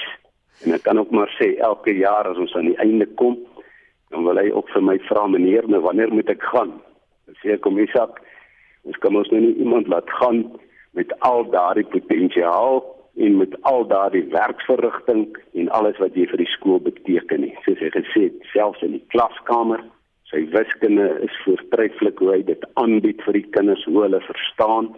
[SPEAKER 22] En ek kan ook maar sê elke jaar as ons aan die einde kom dan wil hy ook vir my vra meneer nou wanneer moet ek gaan? Sê kom Isak ons kan ons nou nie iemand laat gaan met al daardie potensiaal en met al daardie werksverrigting en alles wat jy vir die skool beteken nie. Soos hy gesê het, selfs in die klaskamer, sy wiskunde is voortreffelik hoe hy dit aanbied vir die kinders hoe hulle verstaan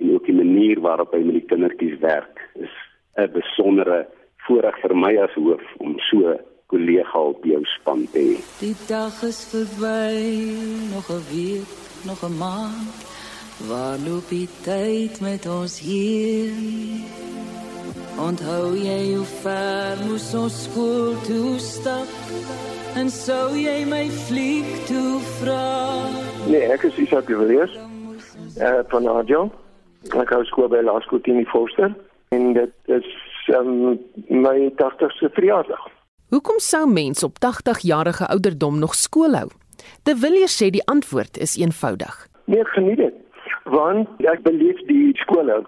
[SPEAKER 22] en ook die manier waarop hy met die kindertjies werk. Is 'n besondere voorreg vir my as hoof om so kollega op jou span te hê.
[SPEAKER 23] Die dag is verby, nog 'n week, nog 'n maand. Waar loop die tyd met ons hier? Onthou jy hoe ver moes ons skool toe stap? En sou jy my fliek toe vra?
[SPEAKER 13] Nee, ek is Isak de Villiers. Eh van Adjo. Ek hou skool by Laerskool Tini Forster en dit is um, my 80ste verjaardag.
[SPEAKER 1] Hoekom sou mens op 80 jarige ouderdom nog skool hou? De Villiers sê die antwoord is eenvoudig.
[SPEAKER 13] Nee, geniet dit want ek beleef die skole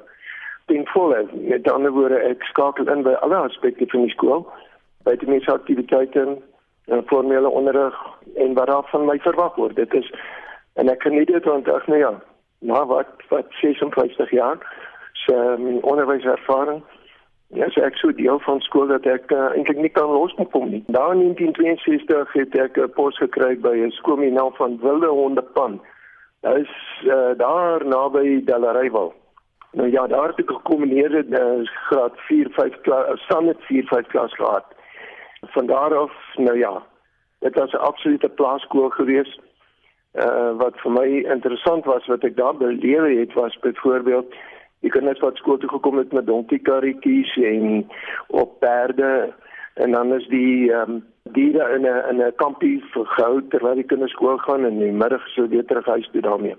[SPEAKER 13] ten volle. Met ander woorde, ek skakel in by alle aspekte van die skool, by die meeste aktiwiteite en formele onderrig en wat daar van my verwag word. Dit is en ek geniet dit want ek nou ja, na wat wat 56 jaar se um, onderwyservaring Ja, so ek sou deel van skool dat ek uh, eintlik nie kan loskom nie. Daar in 1962 het ek 'n pos gekry by 'n skool met naam van Wilde Hondepan Is uh, daar naby Delareyval. Nou ja, daar het ek gekombineerde uh, graad 4, 5 klas, standaard 4, 5 klas gehad. Van daar af, nou ja, dit was 'n absolute plaaskool geweest. Uh wat vir my interessant was wat ek daar beleef het was byvoorbeeld die kinders wat skool toe gekom het met donkiekarretjies en op perde en dan is die ehm um, diere in 'n in 'n kampie gehou terwyl die kinders skool gaan en in die middag sou weer terug huis toe daarmee.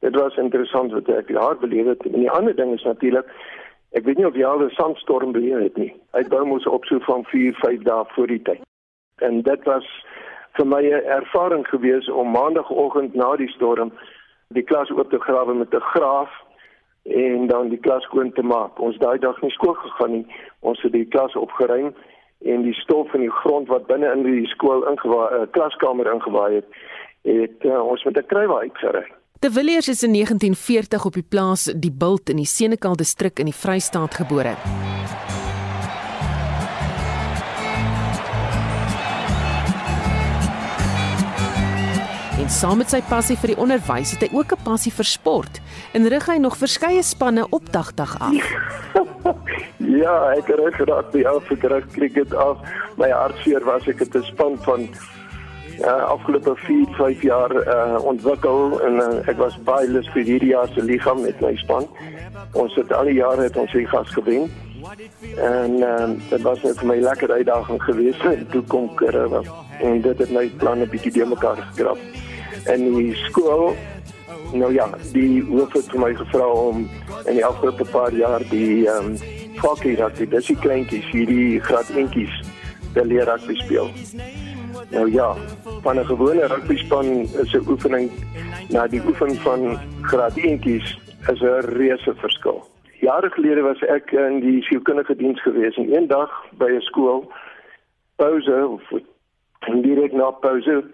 [SPEAKER 13] Dit was interessant wat ek daar beleef het. En die ander ding is natuurlik ek weet nie of jy al 'n sandstorm beleef het nie. Hy bou mos op so van 4, 5 dae voor die tyd. En dit was vir my 'n ervaring gewees om maandagooggend na die storm die klas oop te grawe met 'n graaf en dan die klas skoon te maak. Ons daai dag nie skool gegaan nie. Ons het die klas opgeruim en die stof in die grond wat binne in die skool ingewaai, uh, klaskamer ingewaai het, het uh, ons met 'n kruiwa uitgery.
[SPEAKER 1] De Villiers is in 1940 op die plaas Die Bult in die Senekal distrik in die Vrystaat gebore. En saam met sy passie vir die onderwys het hy ook 'n passie vir sport en rig hy nog verskeie spanne op dagdag af.
[SPEAKER 13] ja, ek het reg geraak by af vir cricket af. My hartseer was ek het 'n span van ja, afgelope 4, 5 jaar uh, ontwikkel en uh, ek was baie lus vir hierdie jaar se liga met my span. Ons het al die jare het ons hier gas gewen. En um, dit was net vir my lekker uitdaging geweest toe kom Karoo en dit het my planne bietjie deurmekaar geskraap in die skool. Nou ja, die hoof het vir my gevra om in die afgelope paar jaar die ehm um, hockey rugby, dis die kleintjies hierdie graad eentjies te leer rugby speel. Nou ja, van 'n gewone rugby span is 'n oefening na die oefening van graad eentjies is 'n reuse verskil. Jare gelede was ek in die sielkundige diens gewees en eendag by 'n skool pouse of direk na pouse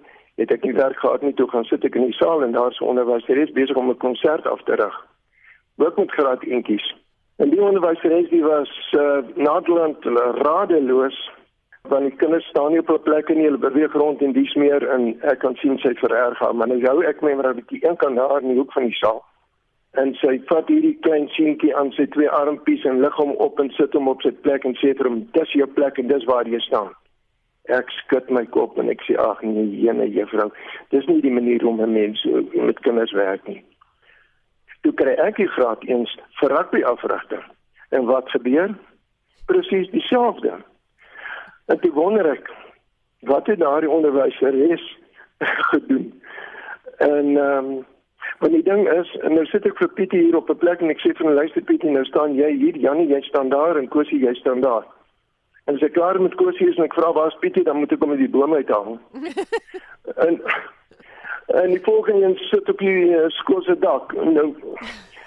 [SPEAKER 13] het ek nie werk gehad nie toe gaan sit ek in die saal en daar's onderwyseres besig om 'n konsert af te rig. Ook met graad eentjies. En die onderwyseres die was uh, nadeland radeloos want die kinders staan nie op 'n plek nie, hulle beweeg rond en dis meer en ek kan sien sy vererg haar, maar nou jou ek my maar 'n bietjie een kan daar in die hoek van die saal. En sy vat hierdie klein seentjie aan sy twee armpies en lig hom op en sit hom op sy plek en sê vir hom dis jou plek en dis waar jy staan ek skud my kop en ek sê ag nee jene juffrou dis nie die manier om 'n mens met kinders werk nie. Toe kry ek die graad eens vir rugby afrigter. En wat gebeur? Presies dieselfde. En toe wonder ek wat het daardie onderwyser is gedoen? En ehm um, Want die ding is, en nou sit ek vir Pietie hier op 'n plek en ek sê vir hom luister Pietie, nou staan jy hier, Jannie, jy staan daar en Kosie, jy staan daar. En as ek klaar met Kosie is en ek vra waar is Pietie, dan moet ek hom uit die boom uithaal. en en die volgende een sit op die uh, skool se dak. En nou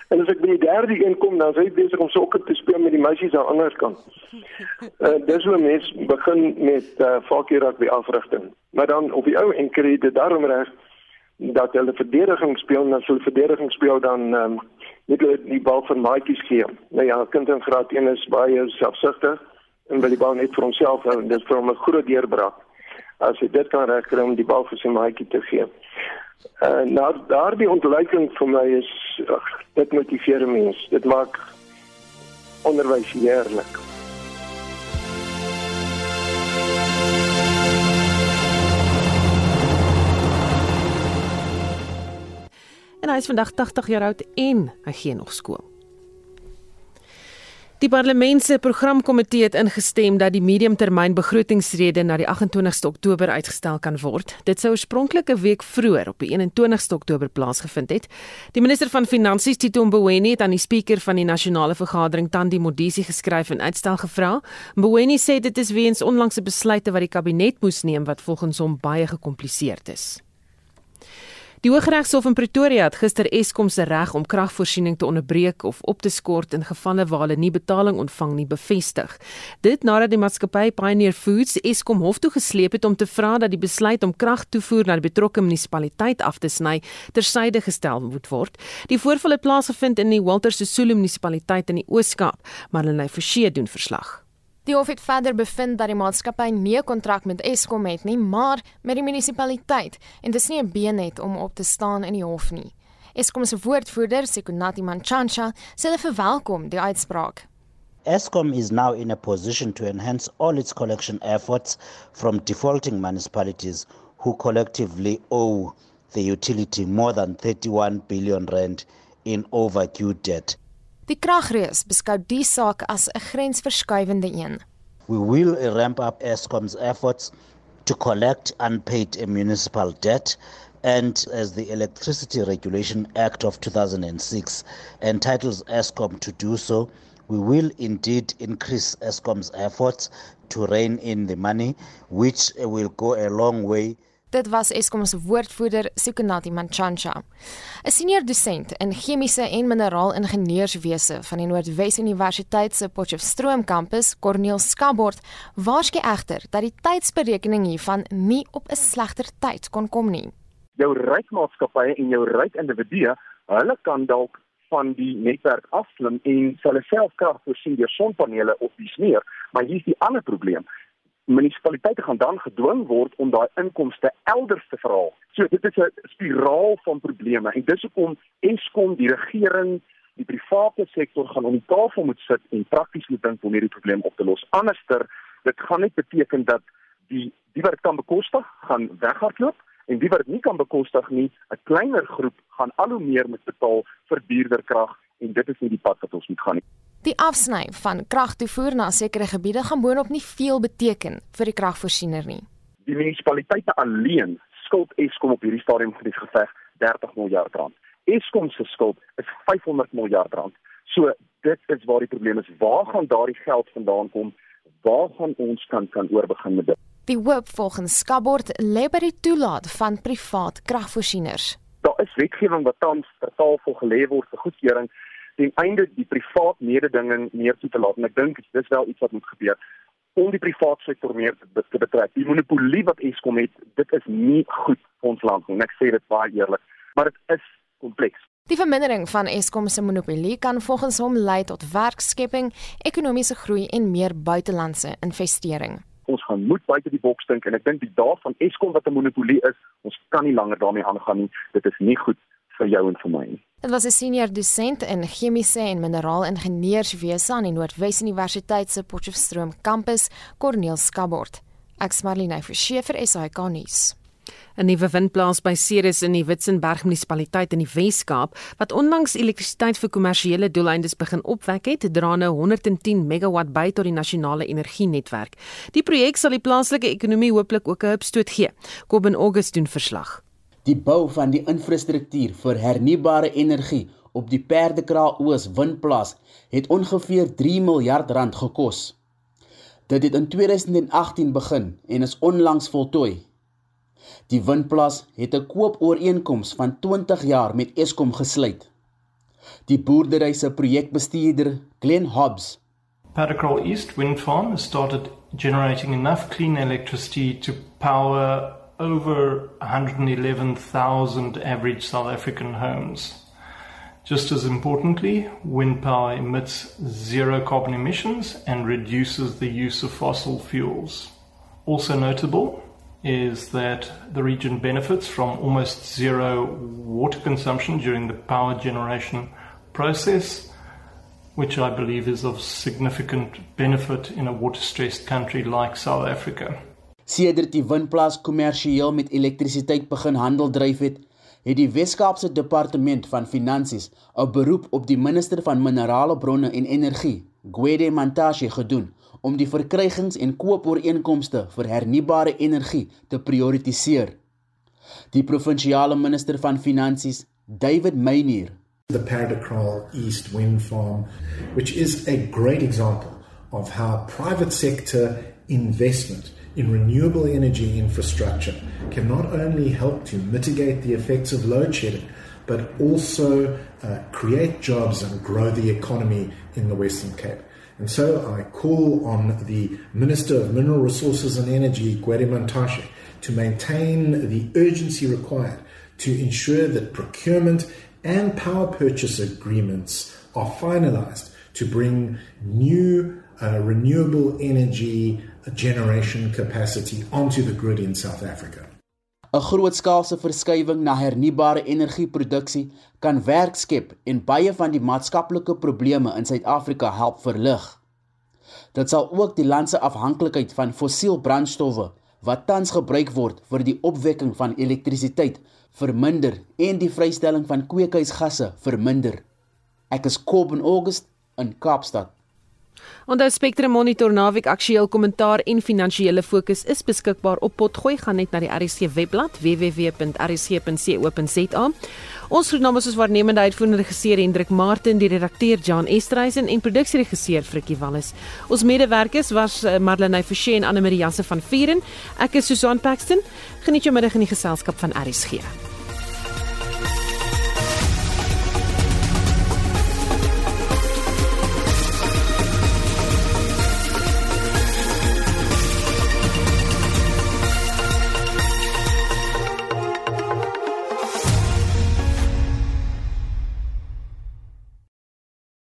[SPEAKER 13] en as ek by die derde een kom, dan is hy besig om sokker te speel met die meisies aan die ander kant. Uh, dis hoe mens begin met uh, eh, vakkie rugby afrigting. Maar dan op die ou en kry dit daarom reg dat hulle verdediging speel en as hulle verdediging speel dan ehm um, net hulle die bal van maatjies gee. Nou ja, kind in graad 1 is baie selfsugtig en wil die bal net vir homself hou en dit vir hom 'n groot deurbraak. As hy dit kan regkry om die bal vir sy maatjie te gee. Uh, nou daardie ontluiking vir my is ach, dit motiveer mense. Dit maak onderwys heerlik.
[SPEAKER 1] En hy is vandag 80 jaar oud en hy gee nog skool. Die parlement se programkomitee het ingestem dat die mediumtermynbegrotingsrede na die 28ste Oktober uitgestel kan word. Dit sou oorspronklik 'n week vroeër op die 21ste Oktober plaasgevind het. Die minister van Finansies, Tito Mboweni, het aan die spreker van die nasionale vergadering, Tandi Modisi, geskryf en uitstel gevra. Mboweni sê dit is weens onlangse besluite wat die kabinet moes neem wat volgens hom baie gekompliseerd is. Die Hooggeregshof in Pretoria het gister Eskom se reg om kragvoorsiening te onderbreek of op te skort in gevalle waar hulle nie betaling ontvang nie bevestig. Dit nadat die maatskappy Pioneer Foods Eskom hof toe gesleep het om te vra dat die besluit om kragtoevoer na die betrokke munisipaliteit af te sny tersyde gestel moet word. Die voorval het plaasgevind in die Walter Sisulu munisipaliteit in die Oos-Kaap, maar hulle het verseë doen verslag.
[SPEAKER 15] Die hof het verder bevind dat die maatskappy nie 'n kontrak met Eskom het nie, maar met die munisipaliteit en dis nie 'n been het om op te staan in die hof nie. Eskom se woordvoerder, Sekunati Manchansha, sê hulle verwelkom die uitspraak.
[SPEAKER 24] Eskom is now in a position to enhance all its collection efforts from defaulting municipalities who collectively owe the utility more than 31 billion rand in overdue debt.
[SPEAKER 15] Die kragreus beskou die saak as 'n grensverskuivende een.
[SPEAKER 24] We will ramp up Eskom's efforts to collect unpaid municipal debt and as the Electricity Regulation Act of 2006 entitles Eskom to do so, we will indeed increase Eskom's efforts to rein in the money which will go a long way
[SPEAKER 15] Dit was Eskom se woordvoerder, Sukunati Manchancha. 'n Senior dosent in chemiese en mineraalingenieurswese van die Noordwes Universiteit se Potchefstroom kampus, Corneel Skabord, waarsku egter dat die tydsberekening hiervan nie op 'n slegter tyd kon kom nie.
[SPEAKER 25] Jou ryk maatskappye en jou ryk individue, hulle kan dalk van die netwerk afslim en hulle self krag voorsien deur sonpanele op die sneeu, maar hier is die ander probleem munisipaliteite gaan dan gedwing word om daai inkomste elders te verhaal. So dit is 'n spiraal van probleme en dis hoekom Eskom, die regering, die private sektor gaan om die tafel moet sit en prakties moet dink om hierdie probleem op te los. Anderster, dit gaan net beteken dat die die wat kan bekostig, gaan weghardloop en die wat nie kan bekostig nie, 'n kleiner groep gaan al hoe meer moet betaal vir duurder krag en dit is nie die pad wat ons moet gaan nie.
[SPEAKER 15] Die afsny van kragtoevoer na sekere gebiede gaan boonop nie veel beteken vir die kragvoorsiener nie.
[SPEAKER 25] Die munisipaliteite alleen skuld Eskom op hierdie stadium vir die geveg 30 miljard rand. Eskom se skuld is 500 miljard rand. So dit is waar die probleem is. Waar gaan daardie geld vandaan kom? Waar gaan ons kan kan oorbegin met dit?
[SPEAKER 15] Die hoop volgens Skabord lê by die toelaat van privaat kragvoorsieners.
[SPEAKER 25] Daar is wetgewing wat tans ter tafel gelê word vir goedkeuring ten einde die privaat mededinging meer toe te laat en ek dink dis wel iets wat moet gebeur om die privaat sektor meer te, te betrek. Die monopolie wat Eskom het, dit is nie goed vir ons land nie. Ek sê dit baie eerlik, maar dit is kompleks.
[SPEAKER 15] Die vermindering van Eskom se monopolie kan volgens hom lei tot werkskepping, ekonomiese groei en meer buitelandse investering.
[SPEAKER 25] Ons gaan moet buite die boks dink en ek dink die dae van Eskom wat 'n monopolie is, ons kan nie langer daarmee aangaan nie. Dit is nie goed vir jou en vir my nie.
[SPEAKER 15] Dit was 'n senior dosent in chemiese en mineraalingenieurswese aan die Noordwes Universiteit se Potchefstroom kampus, Corneel Skabord. Ek smarline vir Scheffer SAK nuus.
[SPEAKER 1] 'n Nuwe windplaas by Ceres in die Witzenberg munisipaliteit in die Wes-Kaap wat onlangs elektrisiteit vir kommersiële doeleindes begin opwek het, dra nou 110 megawatt by tot die nasionale energienetwerk. Die projek sal die plaaslike ekonomie hooplik ook 'n hupstoot gee. Kobben August doen verslag.
[SPEAKER 26] Die bou van die infrastruktuur vir hernubare energie op die Perdekraal Oos windplaas het ongeveer 3 miljard rand gekos. Dit het in 2018 begin en is onlangs voltooi. Die windplaas het 'n koopooreenkoms van 20 jaar met Eskom gesluit. Die boerdery se projekbestuurder, Glenn Hobbs,
[SPEAKER 27] Perdekraal East Wind Farm started generating enough clean electricity to power over 111,000 average South African homes. Just as importantly, wind power emits zero carbon emissions and reduces the use of fossil fuels. Also notable is that the region benefits from almost zero water consumption during the power generation process, which I believe is of significant benefit in a water stressed country like South Africa.
[SPEAKER 26] Sedert die windplaas kommersieel met elektrisiteit begin handel dryf het, het die Wes-Kaapse Departement van Finansies 'n beroep op die minister van Minerale Bronne en Energie, Gwede Mantashe, gedoen om die verkrygings- en koopooreenkomste vir hernubare energie te prioritiseer. Die provinsiale minister van Finansies, David Meyer,
[SPEAKER 28] the Paradocral East Wind Farm, which is a great example of how private sector investment in renewable energy infrastructure can not only help to mitigate the effects of load shedding, but also uh, create jobs and grow the economy in the Western Cape. And so I call on the Minister of Mineral Resources and Energy, Gwede Montashe, to maintain the urgency required to ensure that procurement and power purchase agreements are finalized to bring new uh, renewable energy generation capacity onto the grid in South Africa.
[SPEAKER 26] 'n Grootskaalse verskywing na hernubare energieproduksie kan werk skep en baie van die maatskaplike probleme in Suid-Afrika help verlig. Dit sal ook die land se afhanklikheid van fossiel brandstowwe wat tans gebruik word vir die opwekking van elektrisiteit verminder en die vrystelling van kweekhuisgasse verminder. Ek is Kobben August in Kaapstad.
[SPEAKER 1] Onthou Spectrum Monitor naweek aktueel kommentaar en finansiële fokus is beskikbaar op Potgooi gaan net na die RSC webblad www.rsc.co.za. Ons groetnaam is ons waarnemende uitvoerende regisseur Hendrik Martin, die redakteur Jan Estreisen en produksieregisseur Frikkie Wallis. Ons medewerkers was eh, Marlene Forsie en Anne Marie Janse van Vieren. Ek is Susan Paxton. Geniet jou middag in die geselskap van RSG.